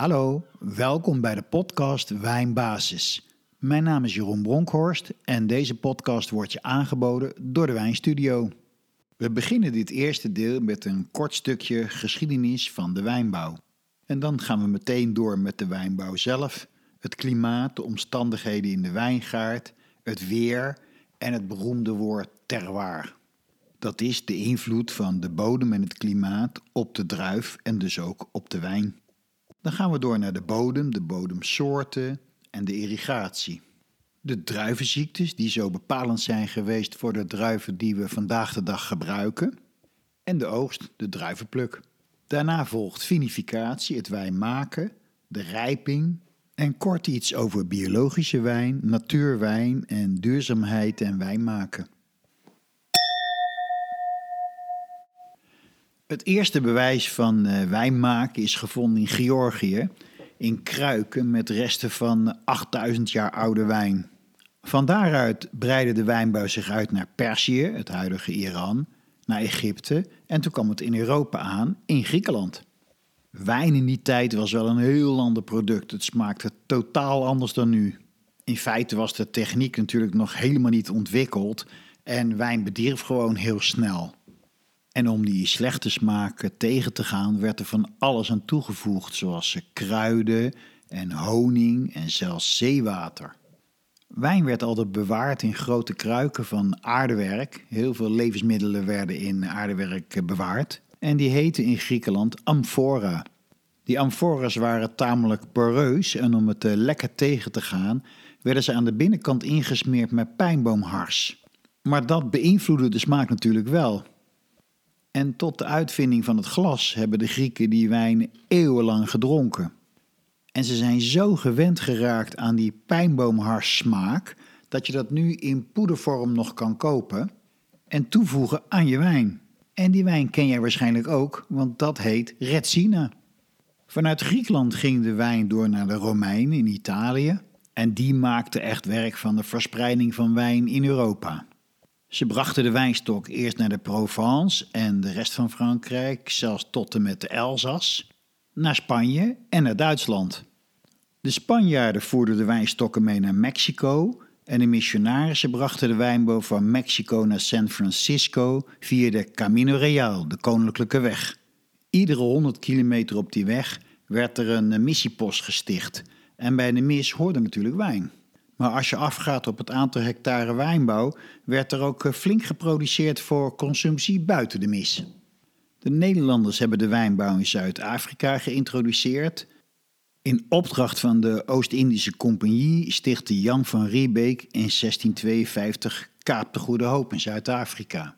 Hallo, welkom bij de podcast Wijnbasis. Mijn naam is Jeroen Bronkhorst en deze podcast wordt je aangeboden door de Wijnstudio. We beginnen dit eerste deel met een kort stukje geschiedenis van de wijnbouw. En dan gaan we meteen door met de wijnbouw zelf, het klimaat, de omstandigheden in de wijngaard, het weer en het beroemde woord terroir. Dat is de invloed van de bodem en het klimaat op de druif en dus ook op de wijn. Dan gaan we door naar de bodem, de bodemsoorten en de irrigatie. De druivenziektes die zo bepalend zijn geweest voor de druiven die we vandaag de dag gebruiken. En de oogst, de druivenpluk. Daarna volgt vinificatie, het wijn maken, de rijping en kort iets over biologische wijn, natuurwijn en duurzaamheid en wijn maken. Het eerste bewijs van uh, wijn maken is gevonden in Georgië, in kruiken met resten van 8000 jaar oude wijn. Van daaruit breidde de wijnbouw zich uit naar Perzië, het huidige Iran, naar Egypte en toen kwam het in Europa aan, in Griekenland. Wijn in die tijd was wel een heel ander product. Het smaakte totaal anders dan nu. In feite was de techniek natuurlijk nog helemaal niet ontwikkeld en wijn bedierf gewoon heel snel. En om die slechte smaken tegen te gaan, werd er van alles aan toegevoegd, zoals kruiden en honing en zelfs zeewater. Wijn werd altijd bewaard in grote kruiken van aardewerk. Heel veel levensmiddelen werden in aardewerk bewaard. En die heten in Griekenland amphora. Die amphora's waren tamelijk poreus en om het lekker tegen te gaan, werden ze aan de binnenkant ingesmeerd met pijnboomhars. Maar dat beïnvloedde de smaak natuurlijk wel. En tot de uitvinding van het glas hebben de Grieken die wijn eeuwenlang gedronken. En ze zijn zo gewend geraakt aan die pijnboomharssmaak dat je dat nu in poedervorm nog kan kopen en toevoegen aan je wijn. En die wijn ken jij waarschijnlijk ook, want dat heet Retsina. Vanuit Griekenland ging de wijn door naar de Romeinen in Italië en die maakten echt werk van de verspreiding van wijn in Europa. Ze brachten de wijnstok eerst naar de Provence en de rest van Frankrijk, zelfs tot en met de Elzas, naar Spanje en naar Duitsland. De Spanjaarden voerden de wijnstokken mee naar Mexico en de missionarissen brachten de wijnbouw van Mexico naar San Francisco via de Camino Real, de Koninklijke Weg. Iedere 100 kilometer op die weg werd er een missiepost gesticht en bij de mis hoorde natuurlijk wijn. Maar als je afgaat op het aantal hectare wijnbouw, werd er ook eh, flink geproduceerd voor consumptie buiten de mis. De Nederlanders hebben de wijnbouw in Zuid-Afrika geïntroduceerd. In opdracht van de Oost-Indische Compagnie stichtte Jan van Riebeek in 1652 Kaap de Goede Hoop in Zuid-Afrika.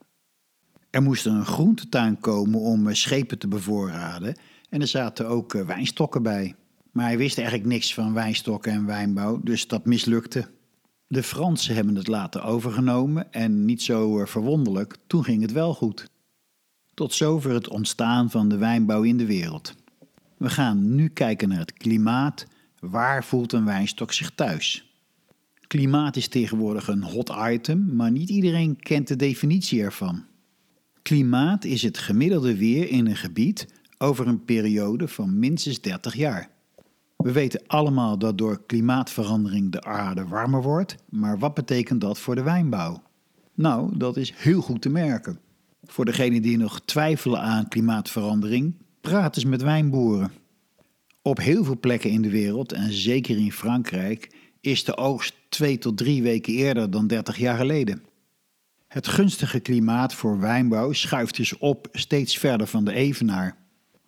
Er moest een groentetuin komen om eh, schepen te bevoorraden en er zaten ook eh, wijnstokken bij. Maar hij wist eigenlijk niks van wijnstokken en wijnbouw, dus dat mislukte. De Fransen hebben het later overgenomen en niet zo eh, verwonderlijk, toen ging het wel goed. Tot zover het ontstaan van de wijnbouw in de wereld. We gaan nu kijken naar het klimaat. Waar voelt een wijnstok zich thuis? Klimaat is tegenwoordig een hot item, maar niet iedereen kent de definitie ervan. Klimaat is het gemiddelde weer in een gebied over een periode van minstens 30 jaar. We weten allemaal dat door klimaatverandering de aarde warmer wordt, maar wat betekent dat voor de wijnbouw? Nou, dat is heel goed te merken. Voor degenen die nog twijfelen aan klimaatverandering, praat eens met wijnboeren. Op heel veel plekken in de wereld, en zeker in Frankrijk, is de oogst twee tot drie weken eerder dan 30 jaar geleden. Het gunstige klimaat voor wijnbouw schuift dus op steeds verder van de evenaar.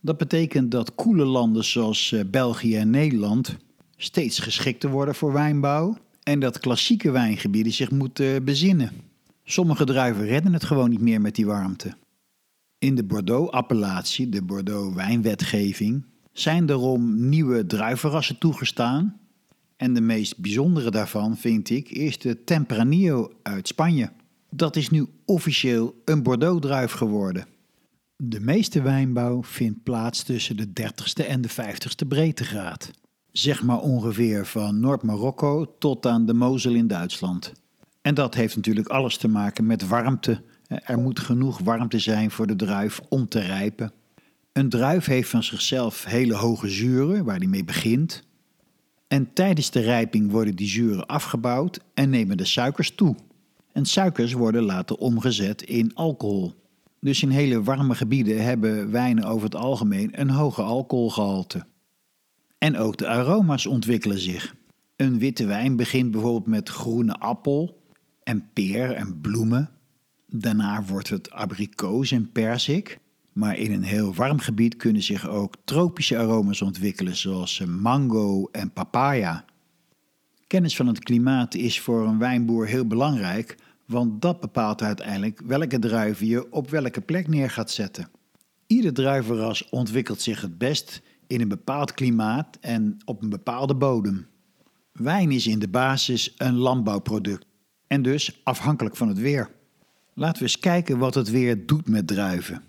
Dat betekent dat koele landen zoals eh, België en Nederland steeds geschikter worden voor wijnbouw en dat klassieke wijngebieden zich moeten bezinnen. Sommige druiven redden het gewoon niet meer met die warmte. In de Bordeaux-appellatie, de Bordeaux-wijnwetgeving, zijn daarom nieuwe druivenrassen toegestaan. En de meest bijzondere daarvan vind ik is de Tempranillo uit Spanje. Dat is nu officieel een Bordeaux-druif geworden. De meeste wijnbouw vindt plaats tussen de 30ste en de 50ste breedtegraad. Zeg maar ongeveer van Noord-Marokko tot aan de Mosel in Duitsland. En dat heeft natuurlijk alles te maken met warmte. Er moet genoeg warmte zijn voor de druif om te rijpen. Een druif heeft van zichzelf hele hoge zuren waar die mee begint. En tijdens de rijping worden die zuren afgebouwd en nemen de suikers toe. En suikers worden later omgezet in alcohol. Dus in hele warme gebieden hebben wijnen over het algemeen een hoge alcoholgehalte. En ook de aroma's ontwikkelen zich. Een witte wijn begint bijvoorbeeld met groene appel en peer en bloemen. Daarna wordt het abrikoos en persik. Maar in een heel warm gebied kunnen zich ook tropische aroma's ontwikkelen, zoals mango en papaya. Kennis van het klimaat is voor een wijnboer heel belangrijk, want dat bepaalt uiteindelijk welke druiven je op welke plek neer gaat zetten. Ieder druivenras ontwikkelt zich het best in een bepaald klimaat en op een bepaalde bodem. Wijn is in de basis een landbouwproduct en dus afhankelijk van het weer. Laten we eens kijken wat het weer doet met druiven.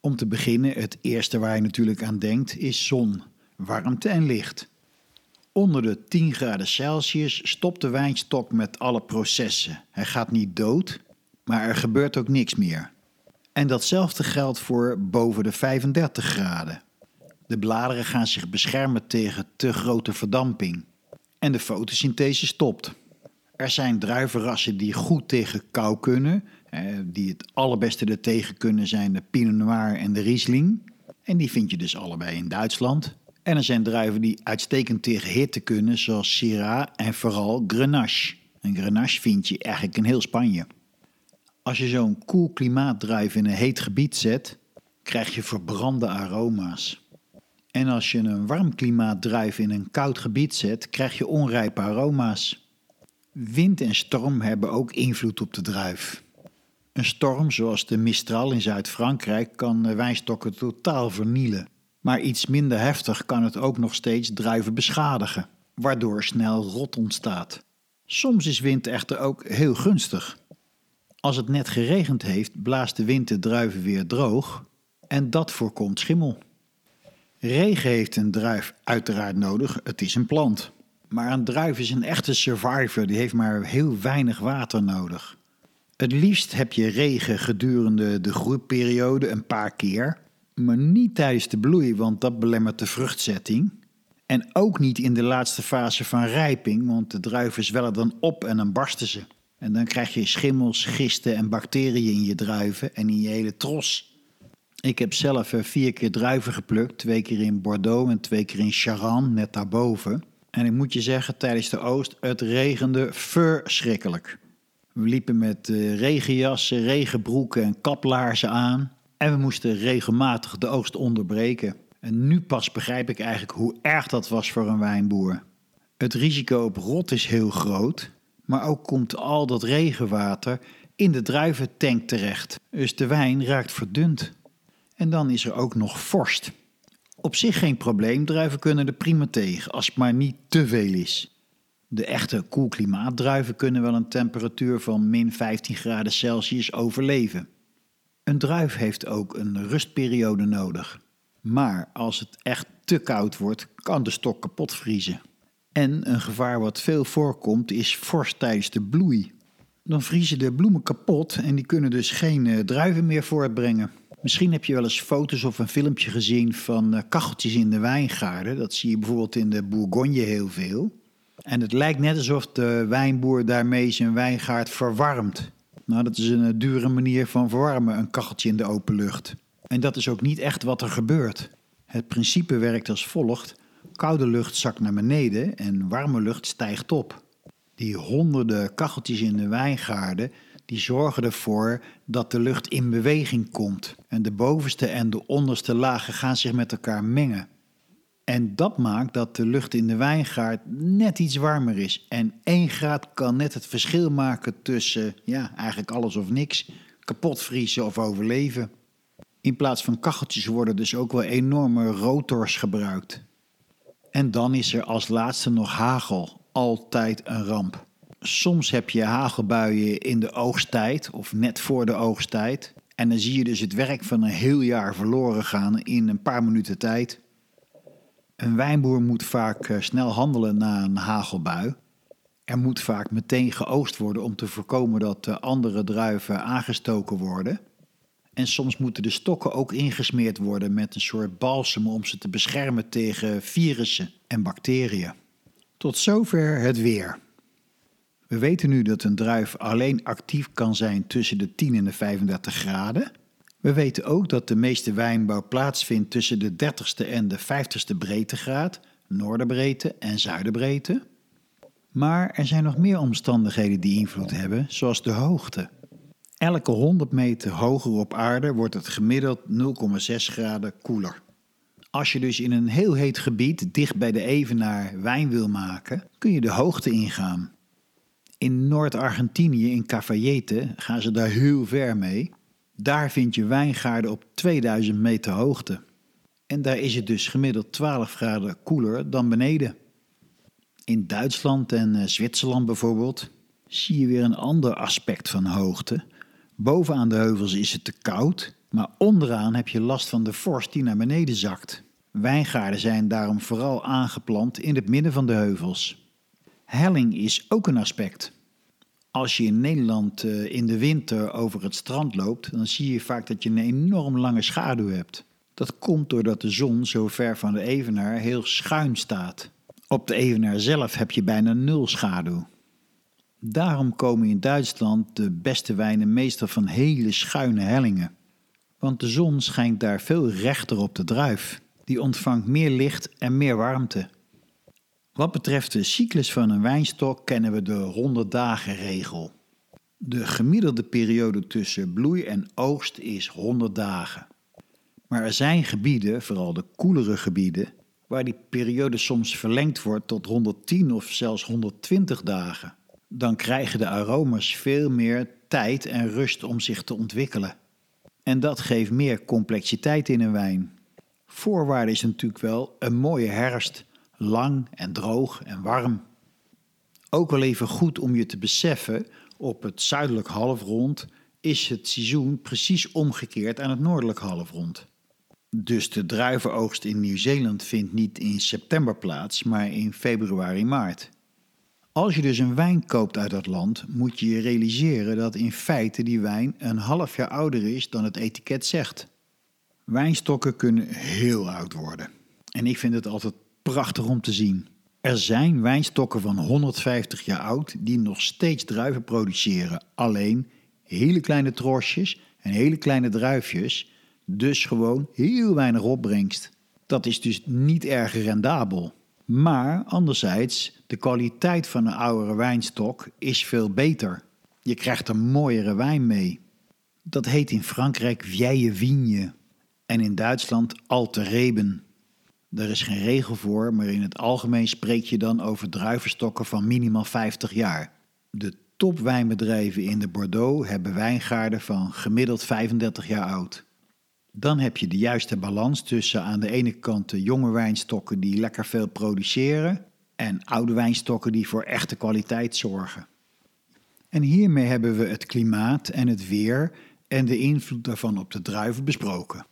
Om te beginnen, het eerste waar je natuurlijk aan denkt, is zon, warmte en licht. Onder de 10 graden Celsius stopt de wijnstok met alle processen. Hij gaat niet dood, maar er gebeurt ook niks meer. En datzelfde geldt voor boven de 35 graden. De bladeren gaan zich beschermen tegen te grote verdamping. En de fotosynthese stopt. Er zijn druivenrassen die goed tegen kou kunnen, die het allerbeste er tegen kunnen zijn de Pinot Noir en de Riesling. En die vind je dus allebei in Duitsland. En er zijn druiven die uitstekend tegen hitte kunnen, zoals Syrah en vooral Grenache. En Grenache vind je eigenlijk in heel Spanje. Als je zo'n koel klimaatdruif in een heet gebied zet, krijg je verbrande aroma's. En als je een warm klimaatdruif in een koud gebied zet, krijg je onrijpe aroma's. Wind en storm hebben ook invloed op de druif. Een storm zoals de Mistral in Zuid-Frankrijk kan wijnstokken totaal vernielen. Maar iets minder heftig kan het ook nog steeds druiven beschadigen, waardoor snel rot ontstaat. Soms is wind echter ook heel gunstig. Als het net geregend heeft, blaast de wind de druiven weer droog en dat voorkomt schimmel. Regen heeft een druif uiteraard nodig, het is een plant. Maar een druif is een echte survivor, die heeft maar heel weinig water nodig. Het liefst heb je regen gedurende de groeiperiode een paar keer, maar niet tijdens de bloei, want dat belemmert de vruchtzetting. En ook niet in de laatste fase van rijping, want de druiven zwellen dan op en dan barsten ze. En dan krijg je schimmels, gisten en bacteriën in je druiven en in je hele tros. Ik heb zelf eh, vier keer druiven geplukt, twee keer in Bordeaux en twee keer in Charente, net daarboven. En ik moet je zeggen, tijdens de oost, het regende verschrikkelijk. We liepen met uh, regenjassen, regenbroeken en kaplaarzen aan. En we moesten regelmatig de oogst onderbreken. En nu pas begrijp ik eigenlijk hoe erg dat was voor een wijnboer. Het risico op rot is heel groot, maar ook komt al dat regenwater in de druiventank terecht. Dus de wijn raakt verdund. En dan is er ook nog vorst. Op zich geen probleem, druiven kunnen er prima tegen, als het maar niet te veel is. De echte koelklimaatdruiven kunnen wel een temperatuur van min 15 graden Celsius overleven. Een druif heeft ook een rustperiode nodig. Maar als het echt te koud wordt, kan de stok kapot vriezen. En een gevaar wat veel voorkomt is vorst tijdens de bloei. Dan vriezen de bloemen kapot en die kunnen dus geen eh, druiven meer voortbrengen. Misschien heb je wel eens foto's of een filmpje gezien van eh, kacheltjes in de wijngaarden. Dat zie je bijvoorbeeld in de Bourgogne heel veel. En het lijkt net alsof de wijnboer daarmee zijn wijngaard verwarmt. Nou, dat is een eh, dure manier van verwarmen, een kacheltje in de open lucht. En dat is ook niet echt wat er gebeurt. Het principe werkt als volgt: koude lucht zakt naar beneden en warme lucht stijgt op. Die honderden kacheltjes in de wijngaarden die zorgen ervoor dat de lucht in beweging komt. En de bovenste en de onderste lagen gaan zich met elkaar mengen. En dat maakt dat de lucht in de wijngaard net iets warmer is. En 1 graad kan net het verschil maken tussen ja, eigenlijk alles of niks, kapot vriezen of overleven. In plaats van kacheltjes worden dus ook wel enorme rotors gebruikt. En dan is er als laatste nog hagel, altijd een ramp. Soms heb je hagelbuien in de oogsttijd of net voor de oogsttijd. En dan zie je dus het werk van een heel jaar verloren gaan in een paar minuten tijd. Een wijnboer moet vaak eh, snel handelen na een hagelbui. Er moet vaak meteen geoogst worden om te voorkomen dat andere druiven aangestoken worden. En soms moeten de stokken ook ingesmeerd worden met een soort balsem om ze te beschermen tegen virussen en bacteriën. Tot zover het weer. We weten nu dat een druif alleen actief kan zijn tussen de 10 en de 35 graden. We weten ook dat de meeste wijnbouw plaatsvindt tussen de 30ste en de 50ste breedtegraad, noorderbreedte en zuiderbreedte. Maar er zijn nog meer omstandigheden die invloed hebben, zoals de hoogte. Elke 100 meter hoger op aarde wordt het gemiddeld 0,6 graden koeler. Als je dus in een heel heet gebied dicht bij de evenaar wijn wil maken, kun je de hoogte ingaan. In Noord-Argentinië, in Cafayete, gaan ze daar heel ver mee. Daar vind je wijngaarden op 2000 meter hoogte. En daar is het dus gemiddeld 12 graden koeler dan beneden. In Duitsland en eh, Zwitserland bijvoorbeeld zie je weer een ander aspect van hoogte. Bovenaan de heuvels is het te koud, maar onderaan heb je last van de vorst die naar beneden zakt. Wijngaarden zijn daarom vooral aangeplant in het midden van de heuvels. Helling is ook een aspect. Als je in Nederland eh, in de winter over het strand loopt, dan zie je vaak dat je een enorm lange schaduw hebt. Dat komt doordat de zon zo ver van de evenaar heel schuin staat. Op de evenaar zelf heb je bijna nul schaduw. Daarom komen in Duitsland de beste wijnen meestal van hele schuine hellingen. Want de zon schijnt daar veel rechter op de druif. Die ontvangt meer licht en meer warmte. Wat betreft de cyclus van een wijnstok kennen we de 100 dagen regel. De gemiddelde periode tussen bloei en oogst is 100 dagen. Maar er zijn gebieden, vooral de koelere gebieden, waar die periode soms verlengd wordt tot 110 of zelfs 120 dagen. Dan krijgen de aromas veel meer tijd en rust om zich te ontwikkelen. En dat geeft meer complexiteit in een wijn. Voorwaarde is natuurlijk wel een mooie herfst, lang en droog en warm. Ook wel even goed om je te beseffen, op het zuidelijk halfrond is het seizoen precies omgekeerd aan het noordelijk halfrond. Dus de druivenoogst in Nieuw-Zeeland vindt niet in september plaats, maar in februari-maart. Als je dus een wijn koopt uit dat land, moet je je realiseren dat in feite die wijn een half jaar ouder is dan het etiket zegt. Wijnstokken kunnen heel oud worden. En ik vind het altijd prachtig om te zien. Er zijn wijnstokken van 150 jaar oud die nog steeds druiven produceren. Alleen hele kleine trosjes en hele kleine druifjes dus gewoon heel weinig opbrengst. Dat is dus niet erg rendabel. Maar anderzijds, de kwaliteit van een oudere wijnstok is veel beter. Je krijgt een mooiere wijn mee. Dat heet in Frankrijk Vieille Vigne en in Duitsland Alte Reben. Er is geen regel voor, maar in het algemeen spreek je dan over druivenstokken van minimaal 50 jaar. De topwijnbedrijven in de Bordeaux hebben wijngaarden van gemiddeld 35 jaar oud. Dan heb je de juiste balans tussen aan de ene kant de jonge wijnstokken die lekker veel produceren en oude wijnstokken die voor echte kwaliteit zorgen. En hiermee hebben we het klimaat en het weer en de invloed daarvan op de druiven besproken.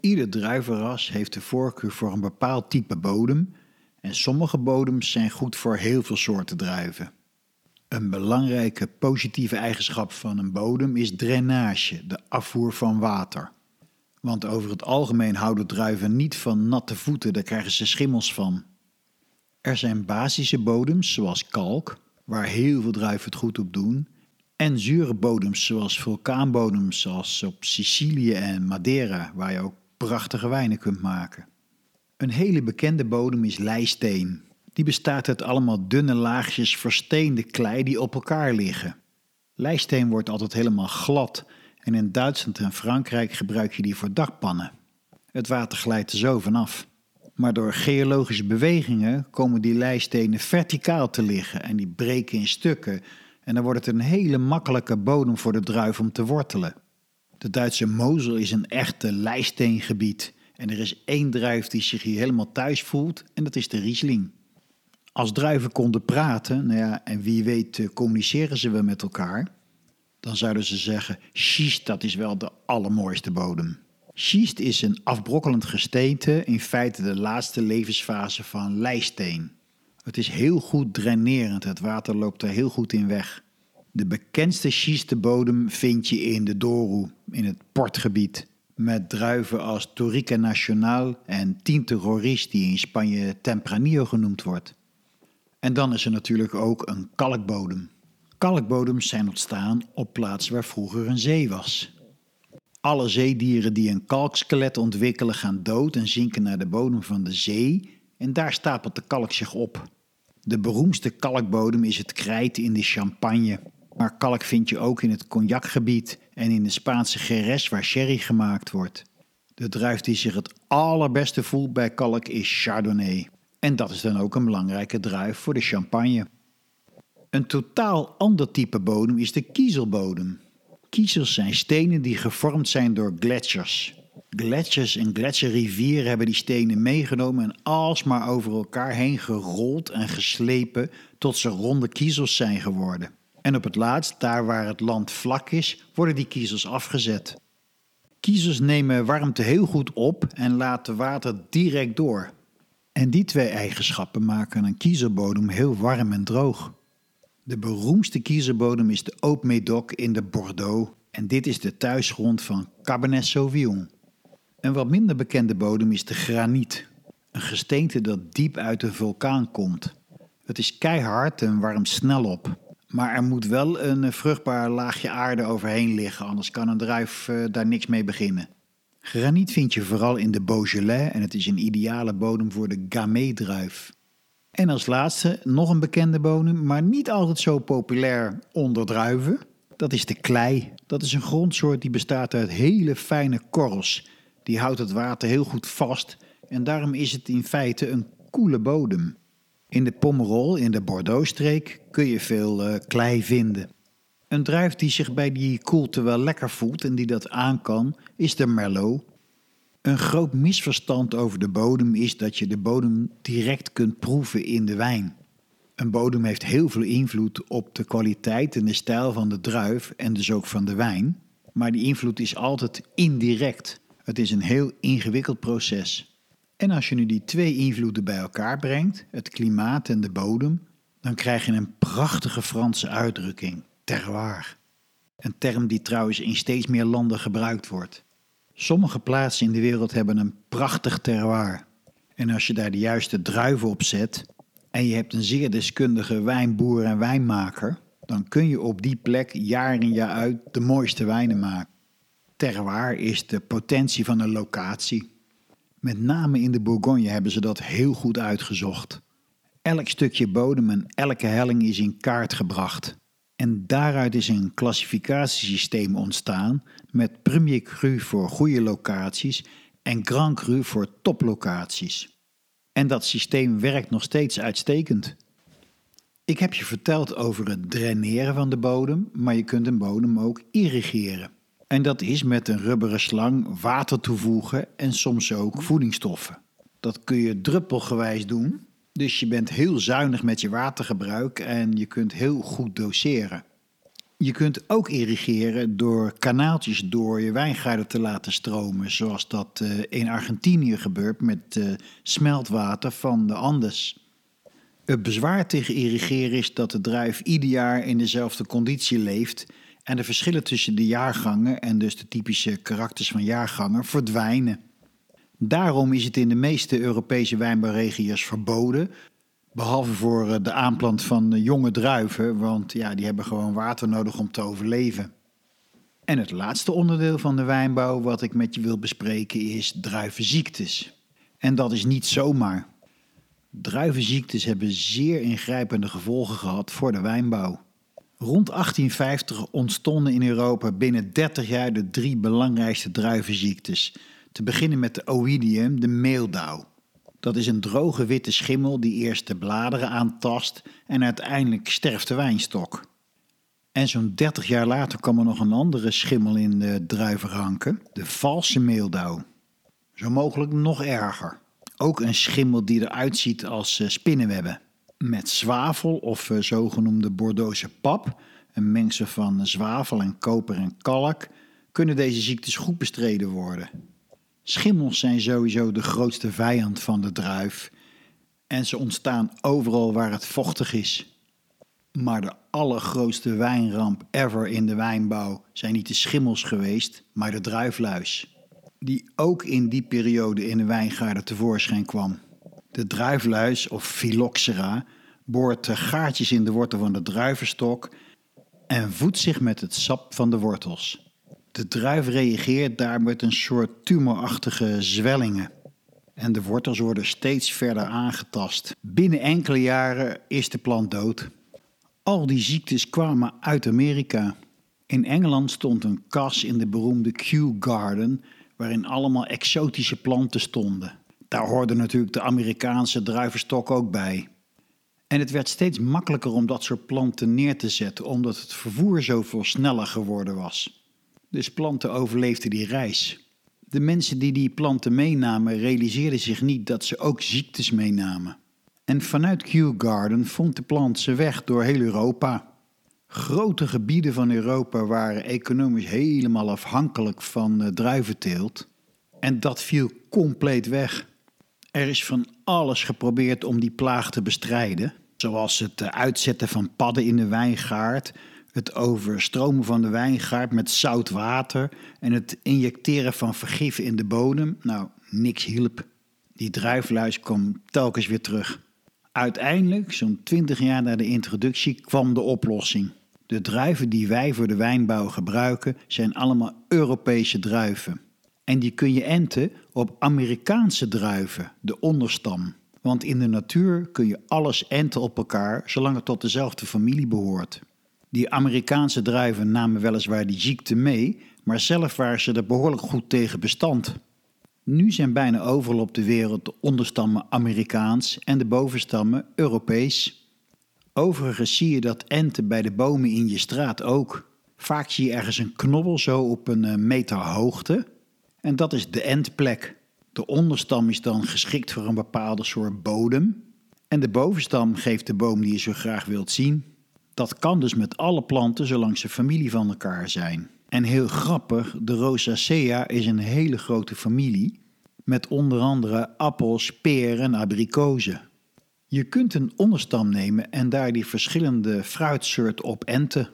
Ieder druivenras heeft de voorkeur voor een bepaald type bodem en sommige bodems zijn goed voor heel veel soorten druiven. Een belangrijke positieve eigenschap van een bodem is drainage, de afvoer van water. Want over het algemeen houden druiven niet van natte voeten, daar krijgen ze schimmels van. Er zijn basische bodems, zoals kalk, waar heel veel druiven het goed op doen, en zure bodems, zoals vulkaanbodems, zoals op Sicilië en Madeira, waar je ook prachtige wijnen kunt maken. Een hele bekende bodem is leisteen. Die bestaat uit allemaal dunne laagjes versteende klei die op elkaar liggen. Leisteen wordt altijd helemaal glad en in Duitsland en Frankrijk gebruik je die voor dakpannen. Het water glijdt er zo vanaf. Maar door geologische bewegingen komen die leistenen verticaal te liggen en die breken in stukken. En dan wordt het een hele makkelijke bodem voor de druif om te wortelen. De Duitse Mosel is een echte leisteengebied. En er is één druif die zich hier helemaal thuis voelt en dat is de Riesling. Als druiven konden praten, nou ja, en wie weet eh, communiceren ze wel met elkaar dan zouden ze zeggen: schist, dat is wel de allermooiste bodem. Schist is een afbrokkelend gesteente, in feite de laatste levensfase van leisteen. Het is heel goed drainerend, het water loopt er heel goed in weg. De bekendste schistebodem vind je in de Douro, in het portgebied. Met druiven als Torica Nacional en Tinte Roriz, die in Spanje Tempranillo genoemd wordt. En dan is er natuurlijk ook een kalkbodem. Kalkbodems zijn ontstaan op plaatsen waar vroeger een zee was. Alle zeedieren die een kalkskelet ontwikkelen gaan dood en zinken naar de bodem van de zee en daar stapelt de kalk zich op. De beroemdste kalkbodem is het krijt in de Champagne. Maar kalk vind je ook in het cognacgebied en in de Spaanse Jerez waar sherry gemaakt wordt. De druif die zich het allerbeste voelt bij kalk is Chardonnay. En dat is dan ook een belangrijke druif voor de champagne. Een totaal ander type bodem is de kiezelbodem. Kiezels zijn stenen die gevormd zijn door gletsjers. Gletsjers en gletsjerrivieren hebben die stenen meegenomen en alsmaar over elkaar heen gerold en geslepen tot ze ronde kiezels zijn geworden. En op het laatst, daar waar het land vlak is, worden die kiezels afgezet. Kiezels nemen warmte heel goed op en laten water direct door. En die twee eigenschappen maken een kiezelbodem heel warm en droog. De beroemdste kiezelbodem is de Haute Médoc in de Bordeaux en dit is de thuisgrond van Cabernet Sauvignon. Een wat minder bekende bodem is de graniet, een gesteente dat diep uit een vulkaan komt. Het is keihard en warmt snel op. Maar er moet wel een vruchtbaar laagje aarde overheen liggen, anders kan een druif uh, daar niks mee beginnen. Graniet vind je vooral in de Beaujolais en het is een ideale bodem voor de Gamay-druif. En als laatste nog een bekende bodem, maar niet altijd zo populair onder druiven. Dat is de klei. Dat is een grondsoort die bestaat uit hele fijne korrels. Die houdt het water heel goed vast en daarom is het in feite een koele bodem. In de Pomerol, in de Bordeaux-streek, kun je veel uh, klei vinden. Een druif die zich bij die koelte wel lekker voelt en die dat aan kan, is de Merlot. Een groot misverstand over de bodem is dat je de bodem direct kunt proeven in de wijn. Een bodem heeft heel veel invloed op de kwaliteit en de stijl van de druif en dus ook van de wijn, maar die invloed is altijd indirect. Het is een heel ingewikkeld proces. En als je nu die twee invloeden bij elkaar brengt, het klimaat en de bodem, dan krijg je een prachtige Franse uitdrukking, terroir. Een term die trouwens in steeds meer landen gebruikt wordt. Sommige plaatsen in de wereld hebben een prachtig terroir. En als je daar de juiste druiven op zet en je hebt een zeer deskundige wijnboer en wijnmaker, dan kun je op die plek jaar in jaar uit de mooiste wijnen maken. Terroir is de potentie van een locatie. Met name in de Bourgogne hebben ze dat heel goed uitgezocht. Elk stukje bodem en elke helling is in kaart gebracht. En daaruit is een klassificatiesysteem ontstaan met Premier Cru voor goede locaties en Grand Cru voor toplocaties. En dat systeem werkt nog steeds uitstekend. Ik heb je verteld over het draineren van de bodem, maar je kunt een bodem ook irrigeren. En dat is met een rubberen slang water toevoegen en soms ook voedingsstoffen. Dat kun je druppelgewijs doen, dus je bent heel zuinig met je watergebruik en je kunt heel goed doseren. Je kunt ook irrigeren door kanaaltjes door je wijngaarden te laten stromen, zoals dat eh, in Argentinië gebeurt met uh, smeltwater van de Andes. Het bezwaar tegen irrigeren is dat de druif ieder jaar in dezelfde conditie leeft en de verschillen tussen de jaargangen en dus de typische karakters van jaargangen verdwijnen. Daarom is het in de meeste Europese wijnbouwregio's verboden, behalve voor eh, de aanplant van jonge druiven, want ja, die hebben gewoon water nodig om te overleven. En het laatste onderdeel van de wijnbouw wat ik met je wil bespreken is druivenziektes. En dat is niet zomaar. Druivenziektes hebben zeer ingrijpende gevolgen gehad voor de wijnbouw. Rond 1850 ontstonden in Europa binnen 30 jaar de drie belangrijkste druivenziektes. Te beginnen met de oïdium, de meeldauw. Dat is een droge witte schimmel die eerst de bladeren aantast en uiteindelijk sterft de wijnstok. En zo'n 30 jaar later kwam er nog een andere schimmel in de druivenranken, de valse meeldauw. Zo mogelijk nog erger. Ook een schimmel die eruit ziet als eh, spinnenwebben met zwavel of uh, zogenoemde Bordeauxse pap, een mengsel van zwavel en koper en kalk, kunnen deze ziektes goed bestreden worden. Schimmels zijn sowieso de grootste vijand van de druif en ze ontstaan overal waar het vochtig is. Maar de allergrootste wijnramp ever in de wijnbouw zijn niet de schimmels geweest, maar de druifluis. Die ook in die periode in de wijngaarden tevoorschijn kwam. De druifluis, of Phylloxera, boort gaatjes in de wortel van de druivenstok en voedt zich met het sap van de wortels. De druif reageert daar met een soort tumorachtige zwellingen. En de wortels worden steeds verder aangetast. Binnen enkele jaren is de plant dood. Al die ziektes kwamen uit Amerika. In Engeland stond een kas in de beroemde Kew Garden, waarin allemaal exotische planten stonden. Daar hoorde natuurlijk de Amerikaanse druivenstok ook bij. En het werd steeds makkelijker om dat soort planten neer te zetten, omdat het vervoer zoveel sneller geworden was. Dus planten overleefden die reis. De mensen die die planten meenamen realiseerden zich niet dat ze ook ziektes meenamen. En vanuit Kew Garden vond de plant zijn weg door heel Europa. Grote gebieden van Europa waren economisch helemaal afhankelijk van uh, druiventeelt. En dat viel compleet weg. Er is van alles geprobeerd om die plaag te bestrijden. Zoals het eh, uitzetten van padden in de wijngaard, het overstromen van de wijngaard met zout water en het injecteren van vergif in de bodem. Nou, niks hielp. Die druifluis kwam telkens weer terug. Uiteindelijk, zo'n 20 jaar na de introductie, kwam de oplossing. De druiven die wij voor de wijnbouw gebruiken zijn allemaal Europese druiven. En die kun je enten op Amerikaanse druiven, de onderstam. Want in de natuur kun je alles enten op elkaar zolang het tot dezelfde familie behoort. Die Amerikaanse druiven namen weliswaar die ziekte mee, maar zelf waren ze er behoorlijk goed tegen bestand. Nu zijn bijna overal op de wereld de onderstammen Amerikaans en de bovenstammen Europees. Overigens zie je dat enten bij de bomen in je straat ook. Vaak zie je ergens een knobbel zo op een eh, meter hoogte. En dat is de endplek. De onderstam is dan geschikt voor een bepaalde soort bodem. En de bovenstam geeft de boom die je zo graag wilt zien. Dat kan dus met alle planten zolang ze familie van elkaar zijn. En heel grappig, de Rosacea is een hele grote familie met onder andere appels, peren en abrikozen. Je kunt een onderstam nemen en daar die verschillende fruitsoorten op enten.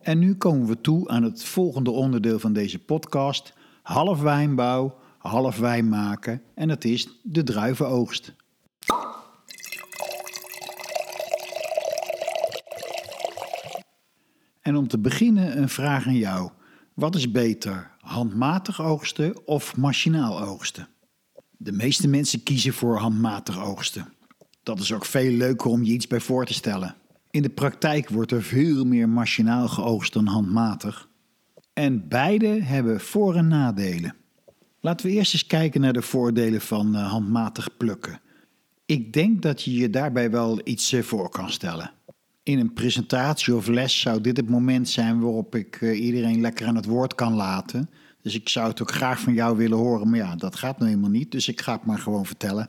En nu komen we toe aan het volgende onderdeel van deze podcast: half wijnbouw, half wijn maken en dat is de druivenoogst. En om te beginnen een vraag aan jou. Wat is beter, handmatig oogsten of machinaal oogsten? De meeste mensen kiezen voor handmatig oogsten. Dat is ook veel leuker om je iets bij voor te stellen. In de praktijk wordt er veel meer machinaal geoogst dan handmatig. En beide hebben voor- en nadelen. Laten we eerst eens kijken naar de voordelen van uh, handmatig plukken. Ik denk dat je je daarbij wel iets uh, voor kan stellen. In een presentatie of les zou dit het moment zijn waarop ik uh, iedereen lekker aan het woord kan laten. Dus ik zou het ook graag van jou willen horen, maar ja, dat gaat nou helemaal niet, dus ik ga het maar gewoon vertellen.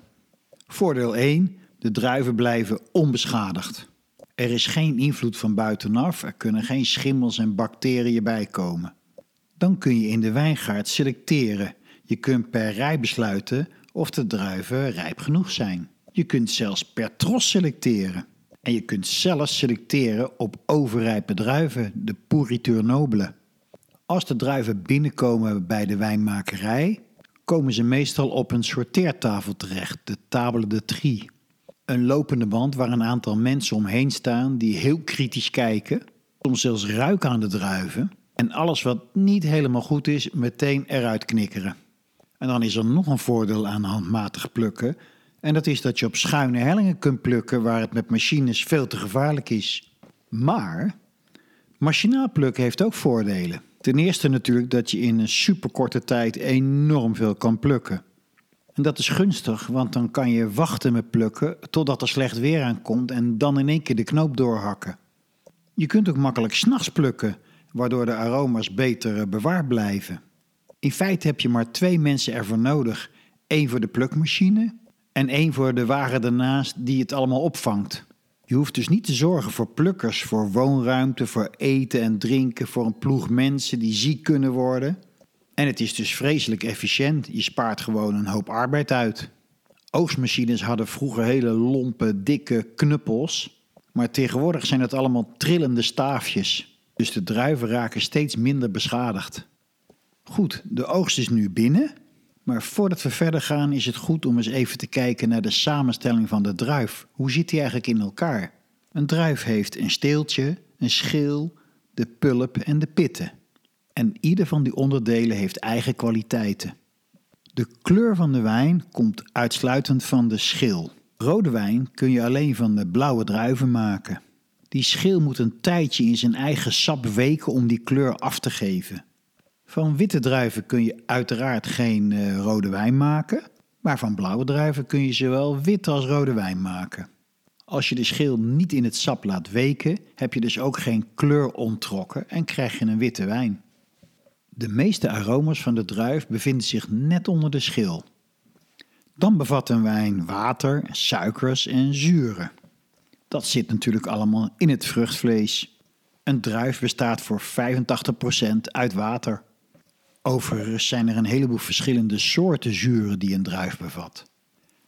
Voordeel 1. De druiven blijven onbeschadigd. Er is geen invloed van buitenaf, er kunnen geen schimmels en bacteriën bijkomen. Dan kun je in de wijngaard selecteren. Je kunt per rij besluiten of de druiven rijp genoeg zijn. Je kunt zelfs per tros selecteren. En je kunt zelfs selecteren op overrijpe druiven, de pourriture nobele. Als de druiven binnenkomen bij de wijnmakerij, komen ze meestal op een sorteertafel terecht, de table de tri. Een lopende band waar een aantal mensen omheen staan die heel kritisch kijken, soms zelfs ruiken aan de druiven en alles wat niet helemaal goed is meteen eruit knikkeren. En dan is er nog een voordeel aan handmatig plukken. En dat is dat je op schuine hellingen kunt plukken waar het met machines veel te gevaarlijk is. Maar machinaal plukken heeft ook voordelen. Ten eerste natuurlijk dat je in een superkorte tijd enorm veel kan plukken. En dat is gunstig, want dan kan je wachten met plukken totdat er slecht weer aankomt en dan in één keer de knoop doorhakken. Je kunt ook makkelijk s'nachts plukken, waardoor de aroma's beter eh, bewaard blijven. In feite heb je maar twee mensen ervoor nodig: één voor de plukmachine en één voor de wagen daarnaast die het allemaal opvangt. Je hoeft dus niet te zorgen voor plukkers, voor woonruimte, voor eten en drinken, voor een ploeg mensen die ziek kunnen worden. En het is dus vreselijk efficiënt. Je spaart gewoon een hoop arbeid uit. Oogstmachines hadden vroeger hele lompe, dikke knuppels. Maar tegenwoordig zijn het allemaal trillende staafjes. Dus de druiven raken steeds minder beschadigd. Goed, de oogst is nu binnen. Maar voordat we verder gaan is het goed om eens even te kijken naar de samenstelling van de druif. Hoe zit die eigenlijk in elkaar? Een druif heeft een steeltje, een schil, de pulp en de pitten. En ieder van die onderdelen heeft eigen kwaliteiten. De kleur van de wijn komt uitsluitend van de schil. Rode wijn kun je alleen van de blauwe druiven maken. Die schil moet een tijdje in zijn eigen sap weken om die kleur af te geven. Van witte druiven kun je uiteraard geen uh, rode wijn maken, maar van blauwe druiven kun je zowel wit als rode wijn maken. Als je de schil niet in het sap laat weken, heb je dus ook geen kleur onttrokken en krijg je een witte wijn. De meeste aroma's van de druif bevinden zich net onder de schil. Dan bevat een wijn water, suikers en zuren. Dat zit natuurlijk allemaal in het vruchtvlees. Een druif bestaat voor 85% uit water. Overigens zijn er een heleboel verschillende soorten zuren die een druif bevat,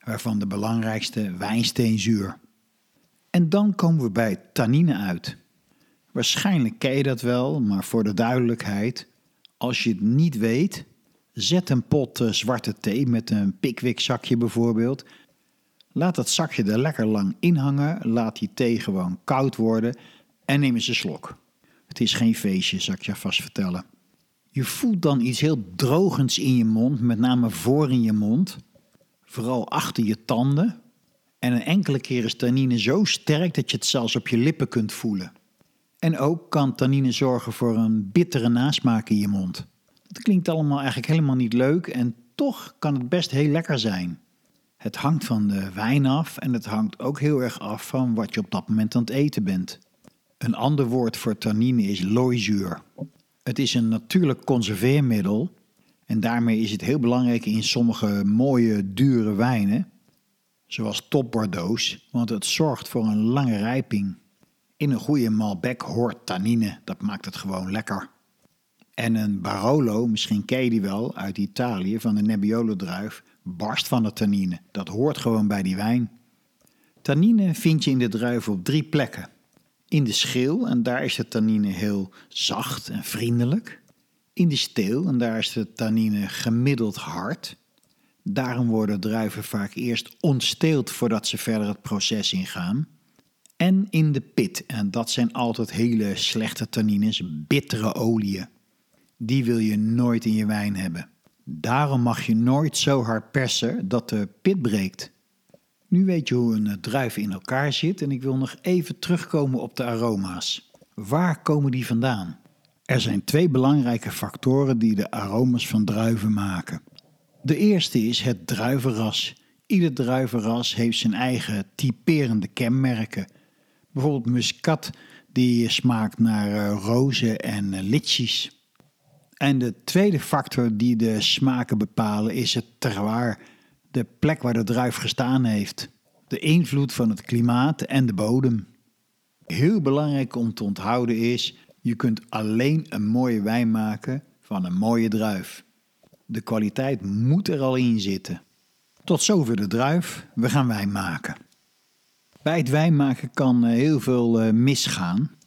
waarvan de belangrijkste wijnsteenzuur. En dan komen we bij tannine uit. Waarschijnlijk ken je dat wel, maar voor de duidelijkheid, als je het niet weet, zet een pot eh, zwarte thee met een pickwick zakje bijvoorbeeld. Laat dat zakje er lekker lang in hangen, laat die thee gewoon koud worden en neem eens een slok. Het is geen feestje, zal ik je vast vertellen. Je voelt dan iets heel drogends in je mond, met name voor in je mond. Vooral achter je tanden. En een enkele keer is tannine zo sterk dat je het zelfs op je lippen kunt voelen. En ook kan tannine zorgen voor een bittere nasmaak in je mond. Dat klinkt allemaal eigenlijk helemaal niet leuk en toch kan het best heel lekker zijn. Het hangt van de wijn af en het hangt ook heel erg af van wat je op dat moment aan het eten bent. Een ander woord voor tannine is looizuur. Het is een natuurlijk conserveermiddel en daarmee is het heel belangrijk in sommige mooie, dure wijnen, zoals top Bordeaux, want het zorgt voor een lange rijping. In een goede Malbec hoort tannine, dat maakt het gewoon lekker. En een Barolo, misschien ken je die wel uit Italië van de Nebbiolo-druif, barst van de tannine. Dat hoort gewoon bij die wijn. Tannine vind je in de druif op drie plekken in de schil en daar is de tannine heel zacht en vriendelijk. In de steel en daar is de tannine gemiddeld hard. Daarom worden druiven vaak eerst ontsteeld voordat ze verder het proces ingaan. En in de pit, en dat zijn altijd hele slechte tannines, bittere oliën. Die wil je nooit in je wijn hebben. Daarom mag je nooit zo hard persen dat de pit breekt. Nu weet je hoe een eh, druif in elkaar zit en ik wil nog even terugkomen op de aroma's. Waar komen die vandaan? Er zijn twee belangrijke factoren die de aroma's van druiven maken. De eerste is het druivenras. Ieder druivenras heeft zijn eigen typerende kenmerken. Bijvoorbeeld muscat die smaakt naar uh, rozen en uh, litchis. En de tweede factor die de smaken bepalen is het terroir de plek waar de druif gestaan heeft, de invloed van het klimaat en de bodem. Heel belangrijk om te onthouden is, je kunt alleen een mooie wijn maken van een mooie druif. De kwaliteit moet er al in zitten. Tot zover de druif, we gaan wijn maken. Bij het wijn maken kan eh, heel veel eh, misgaan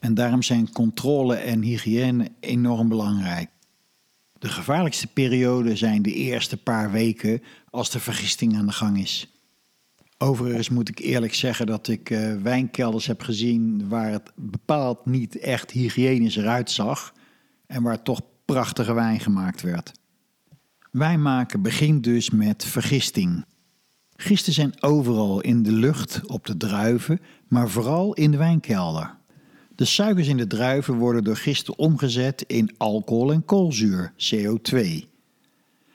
en daarom zijn controle en hygiëne enorm belangrijk. De gevaarlijkste periode zijn de eerste paar weken als de vergisting aan de gang is. Overigens moet ik eerlijk zeggen dat ik uh, wijnkelders heb gezien waar het bepaald niet echt hygiënisch eruit zag en waar toch prachtige wijn gemaakt werd. Wijn maken begint dus met vergisting. Gisten zijn overal in de lucht, op de druiven, maar vooral in de wijnkelder. De suikers in de druiven worden door gisten omgezet in alcohol en koolzuur, CO2.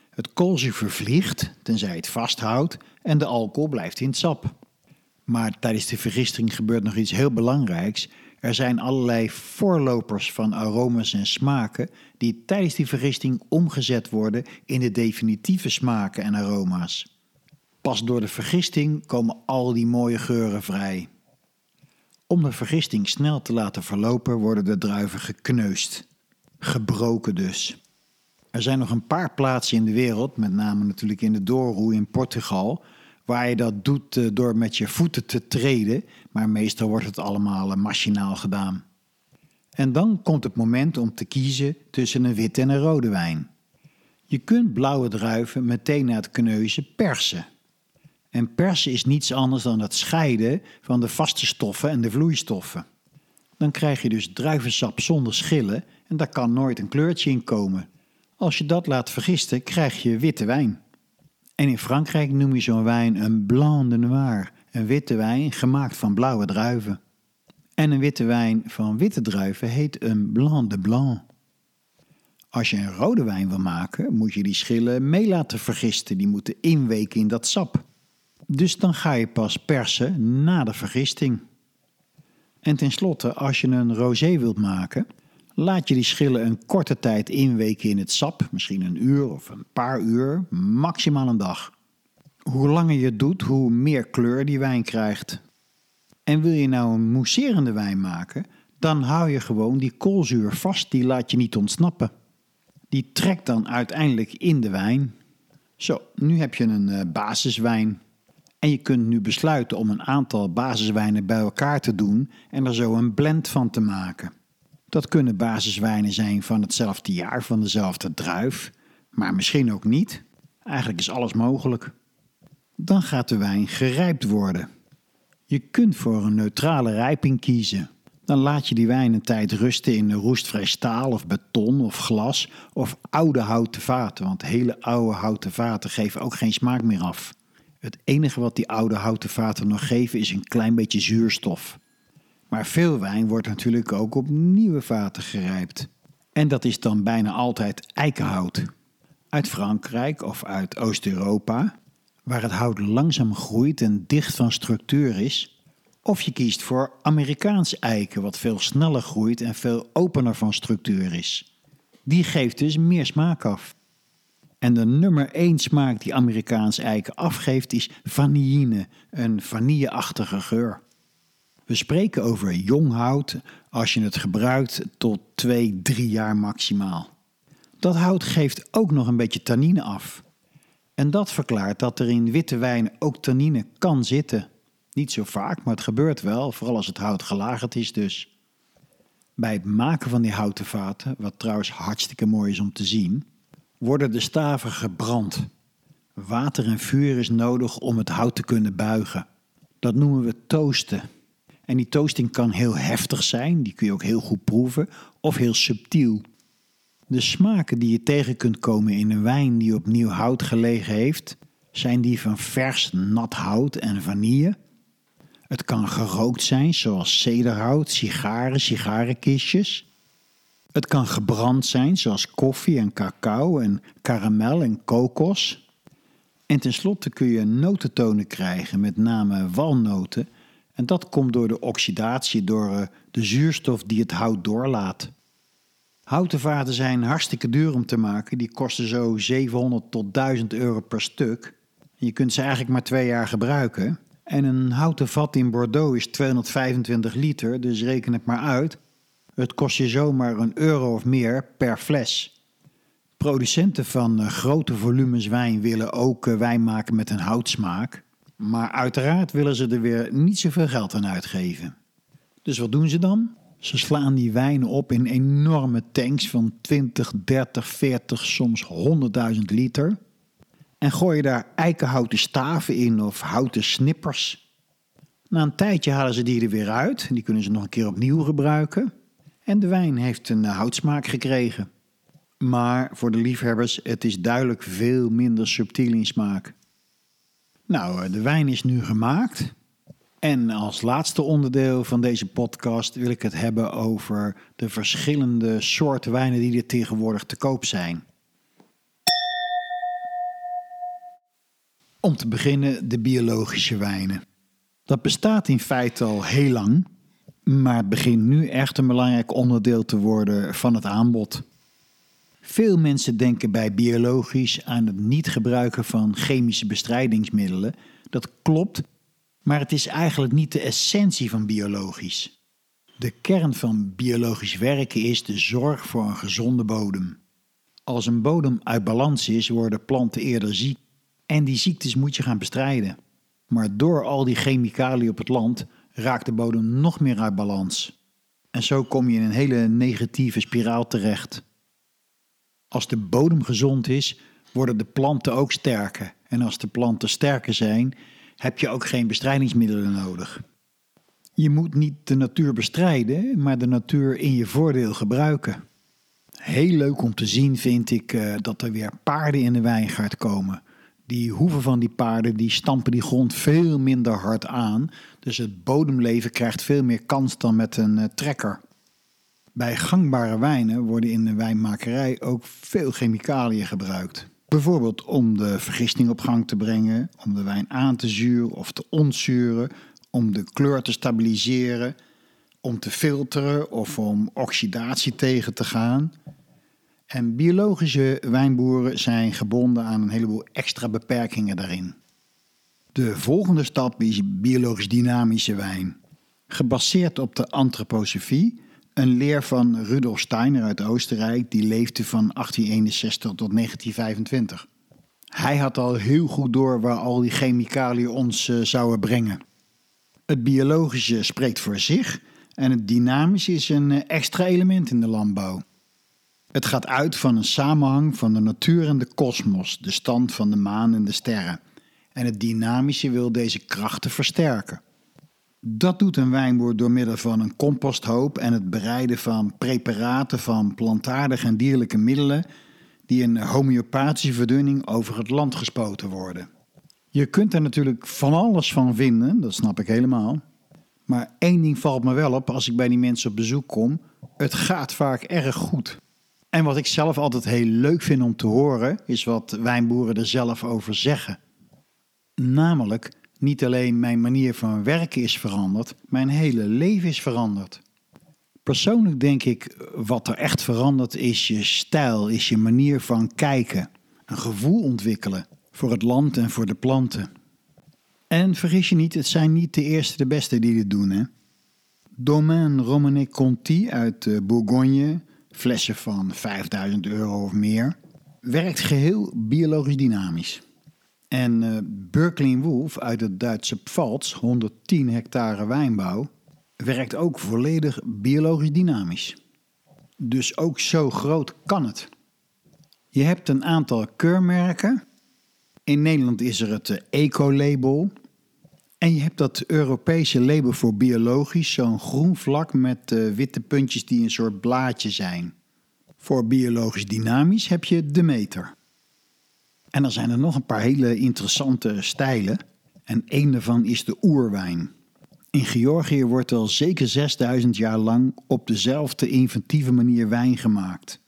Het koolzuur vervliegt, tenzij het vasthoudt, en de alcohol blijft in het sap. Maar tijdens de vergisting gebeurt nog iets heel belangrijks. Er zijn allerlei voorlopers van aromas en smaken die tijdens die vergisting omgezet worden in de definitieve smaken en aroma's. Pas door de vergisting komen al die mooie geuren vrij. Om de vergisting snel te laten verlopen worden de druiven gekneusd. Gebroken dus. Er zijn nog een paar plaatsen in de wereld, met name natuurlijk in de Douro in Portugal, waar je dat doet eh, door met je voeten te treden, maar meestal wordt het allemaal eh, machinaal gedaan. En dan komt het moment om te kiezen tussen een witte en een rode wijn. Je kunt blauwe druiven meteen na het kneuzen persen. En persen is niets anders dan het scheiden van de vaste stoffen en de vloeistoffen. Dan krijg je dus druivensap zonder schillen en daar kan nooit een kleurtje in komen. Als je dat laat vergisten, krijg je witte wijn. En in Frankrijk noem je zo'n wijn een blanc de noir, een witte wijn gemaakt van blauwe druiven. En een witte wijn van witte druiven heet een blanc de blanc. Als je een rode wijn wil maken, moet je die schillen mee laten vergisten. Die moeten inweken in dat sap. Dus dan ga je pas persen na de vergisting. En tenslotte, als je een rosé wilt maken, laat je die schillen een korte tijd inweken in het sap, misschien een uur of een paar uur, maximaal een dag. Hoe langer je het doet, hoe meer kleur die wijn krijgt. En wil je nou een mousserende wijn maken, dan hou je gewoon die koolzuur vast, die laat je niet ontsnappen. Die trekt dan uiteindelijk in de wijn. Zo, nu heb je een uh, basiswijn. En je kunt nu besluiten om een aantal basiswijnen bij elkaar te doen en er zo een blend van te maken. Dat kunnen basiswijnen zijn van hetzelfde jaar, van dezelfde druif, maar misschien ook niet. Eigenlijk is alles mogelijk. Dan gaat de wijn gerijpt worden. Je kunt voor een neutrale rijping kiezen. Dan laat je die wijn een tijd rusten in roestvrij staal of beton of glas of oude houten vaten, want hele oude houten vaten geven ook geen smaak meer af. Het enige wat die oude houten vaten nog geven is een klein beetje zuurstof. Maar veel wijn wordt natuurlijk ook op nieuwe vaten gerijpt. En dat is dan bijna altijd eikenhout. Uit Frankrijk of uit Oost-Europa, waar het hout langzaam groeit en dicht van structuur is. Of je kiest voor Amerikaans eiken, wat veel sneller groeit en veel opener van structuur is. Die geeft dus meer smaak af. En de nummer 1 smaak die Amerikaans eiken afgeeft is vanilline, een vanilleachtige geur. We spreken over jong hout als je het gebruikt tot 2, 3 jaar maximaal. Dat hout geeft ook nog een beetje tannine af. En dat verklaart dat er in witte wijn ook tannine kan zitten. Niet zo vaak, maar het gebeurt wel, vooral als het hout gelagerd is dus. Bij het maken van die houten vaten, wat trouwens hartstikke mooi is om te zien, worden de staven gebrand. Water en vuur is nodig om het hout te kunnen buigen. Dat noemen we toasten. En die toasting kan heel heftig zijn, die kun je ook heel goed proeven, of heel subtiel. De smaken die je tegen kunt komen in een wijn die op nieuw hout gelegen heeft, zijn die van vers nat hout en vanille. Het kan gerookt zijn, zoals cederhout, sigaren, sigarenkistjes. Het kan gebrand zijn, zoals koffie en cacao en karamel en kokos. En tenslotte kun je notentonen krijgen, met name walnoten. En dat komt door de oxidatie, door eh, de zuurstof die het hout doorlaat. Houten vaten zijn hartstikke duur om te maken. Die kosten zo 700 tot 1000 euro per stuk. Je kunt ze eigenlijk maar twee jaar gebruiken. En een houten vat in Bordeaux is 225 liter, dus reken het maar uit. Het kost je zomaar een euro of meer per fles. Producenten van eh, grote volumes wijn willen ook eh, wijn maken met een houtsmaak. Maar uiteraard willen ze er weer niet zoveel geld aan uitgeven. Dus wat doen ze dan? Ze slaan die wijnen op in enorme tanks van 20, 30, 40, soms 100.000 liter. En gooien daar eikenhouten staven in of houten snippers. Na een tijdje halen ze die er weer uit. Die kunnen ze nog een keer opnieuw gebruiken. En de wijn heeft een eh, houtsmaak gekregen. Maar voor de liefhebbers, het is duidelijk veel minder subtiel in smaak. Nou, eh, de wijn is nu gemaakt. En als laatste onderdeel van deze podcast wil ik het hebben over de verschillende soorten wijnen die er tegenwoordig te koop zijn. Om te beginnen de biologische wijnen. Dat bestaat in feite al heel lang, maar begint nu echt een belangrijk onderdeel te worden van het aanbod. Veel mensen denken bij biologisch aan het niet gebruiken van chemische bestrijdingsmiddelen. Dat klopt, maar het is eigenlijk niet de essentie van biologisch. De kern van biologisch werken is de zorg voor een gezonde bodem. Als een bodem uit balans is, worden planten eerder ziek en die ziektes moet je gaan bestrijden. Maar door al die chemicaliën op het land raakt de bodem nog meer uit balans. En zo kom je in een hele negatieve spiraal terecht. Als de bodem gezond is, worden de planten ook sterker. En als de planten sterker zijn, heb je ook geen bestrijdingsmiddelen nodig. Je moet niet de natuur bestrijden, maar de natuur in je voordeel gebruiken. Heel leuk om te zien vind ik uh, dat er weer paarden in de wijngaard komen. Die hoeven van die paarden die stampen die grond veel minder hard aan. Dus het bodemleven krijgt veel meer kans dan met een uh, trekker. Bij gangbare wijnen worden in de wijnmakerij ook veel chemicaliën gebruikt. Bijvoorbeeld om de vergisting op gang te brengen, om de wijn aan te zuren of te ontzuren, om de kleur te stabiliseren, om te filteren of om oxidatie tegen te gaan. En biologische wijnboeren zijn gebonden aan een heleboel extra beperkingen daarin. De volgende stap is biologisch dynamische wijn. Gebaseerd op de antroposofie, een leer van Rudolf Steiner uit Oostenrijk, die leefde van 1861 tot 1925. Hij had al heel goed door waar al die chemicaliën ons uh, zouden brengen. Het biologische spreekt voor zich en het dynamische is een uh, extra element in de landbouw. Het gaat uit van een samenhang van de natuur en de kosmos, de stand van de maan en de sterren. En het dynamische wil deze krachten versterken. Dat doet een wijnboer door middel van een composthoop en het bereiden van preparaten van plantaardige en dierlijke middelen die in homeopathische verdunning over het land gespoten worden. Je kunt er natuurlijk van alles van vinden, dat snap ik helemaal. Maar één ding valt me wel op als ik bij die mensen op bezoek kom: het gaat vaak erg goed. En wat ik zelf altijd heel leuk vind om te horen, is wat wijnboeren er zelf over zeggen. Namelijk, niet alleen mijn manier van werken is veranderd, mijn hele leven is veranderd. Persoonlijk denk ik, wat er echt verandert is je stijl, is je manier van kijken. Een gevoel ontwikkelen voor het land en voor de planten. En vergis je niet, het zijn niet de eerste de beste die dit doen. Hè? Domaine Romanée Conti uit eh, Bourgogne, flessen van 5000 euro of meer, werkt geheel biologisch dynamisch. En uh, Berkeley Wolf uit het Duitse Pfalz, 110 hectare wijnbouw, werkt ook volledig biologisch dynamisch. Dus ook zo groot kan het. Je hebt een aantal keurmerken. In Nederland is er het eh, Eco-label. En je hebt dat Europese label voor biologisch, zo'n groen vlak met uh, witte puntjes die een soort blaadje zijn. Voor biologisch dynamisch heb je de meter. En dan zijn er nog een paar hele interessante stijlen. En één daarvan is de oerwijn. In Georgië wordt al zeker 6000 jaar lang op dezelfde inventieve manier wijn gemaakt.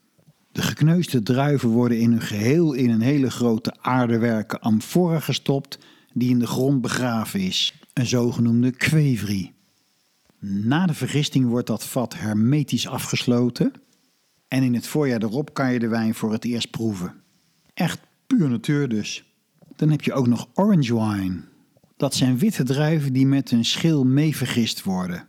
De gekneusde druiven worden in hun geheel in een hele grote aardewerken amfora gestopt die in de grond begraven is, een zogenoemde kwevri. Na de vergisting wordt dat vat hermetisch afgesloten en in het voorjaar erop kan je de wijn voor het eerst proeven. Echt puur natuur dus. Dan heb je ook nog orange wine. Dat zijn witte druiven die met een schil meevergist worden.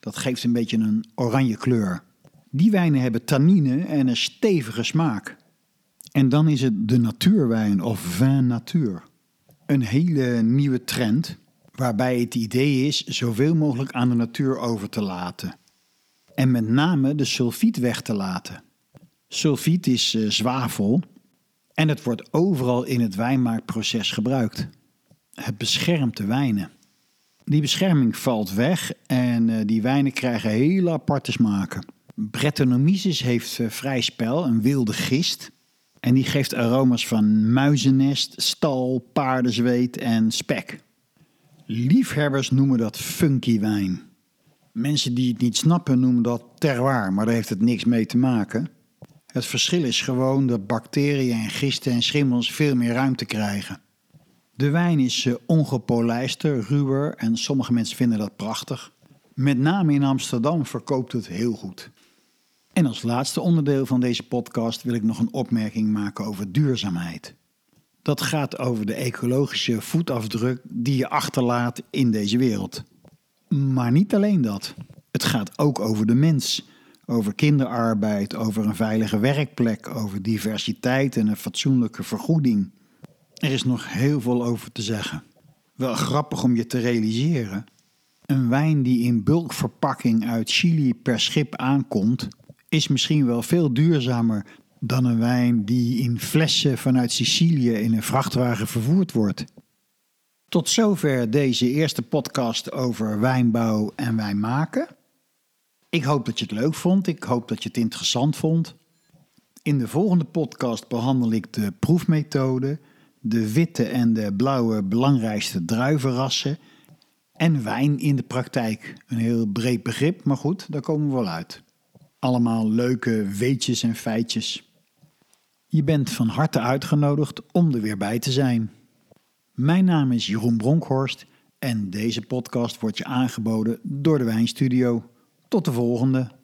Dat geeft een beetje een oranje kleur. Die wijnen hebben tannine en een stevige smaak. En dan is het de natuurwijn of vin natuur. Een hele nieuwe trend waarbij het idee is zoveel mogelijk aan de natuur over te laten. En met name de sulfiet weg te laten. Sulfiet is uh, zwavel en het wordt overal in het wijnmaakproces gebruikt. Het beschermt de wijnen. Die bescherming valt weg en uh, die wijnen krijgen hele aparte smaken. Brettanomyces heeft uh, vrij spel, een wilde gist. En die geeft aroma's van muizennest, stal, paardenzweet en spek. Liefhebbers noemen dat funky wijn. Mensen die het niet snappen noemen dat terroir, maar daar heeft het niks mee te maken. Het verschil is gewoon dat bacteriën en gisten en schimmels veel meer ruimte krijgen. De wijn is uh, ongepolijster, ruwer en sommige mensen vinden dat prachtig. Met name in Amsterdam verkoopt het heel goed. En als laatste onderdeel van deze podcast wil ik nog een opmerking maken over duurzaamheid. Dat gaat over de ecologische voetafdruk die je achterlaat in deze wereld. Maar niet alleen dat. Het gaat ook over de mens, over kinderarbeid, over een veilige werkplek, over diversiteit en een fatsoenlijke vergoeding. Er is nog heel veel over te zeggen. Wel grappig om je te realiseren. Een wijn die in bulkverpakking uit Chili per schip aankomt, is misschien wel veel duurzamer dan een wijn die in flessen vanuit Sicilië in een vrachtwagen vervoerd wordt. Tot zover deze eerste podcast over wijnbouw en wijnmaken. Ik hoop dat je het leuk vond. Ik hoop dat je het interessant vond. In de volgende podcast behandel ik de proefmethode, de witte en de blauwe belangrijkste druivenrassen en wijn in de praktijk. Een heel breed begrip, maar goed, daar komen we wel uit allemaal leuke weetjes en feitjes. Je bent van harte uitgenodigd om er weer bij te zijn. Mijn naam is Jeroen Bronkhorst en deze podcast wordt je aangeboden door de Wijnstudio. Tot de volgende.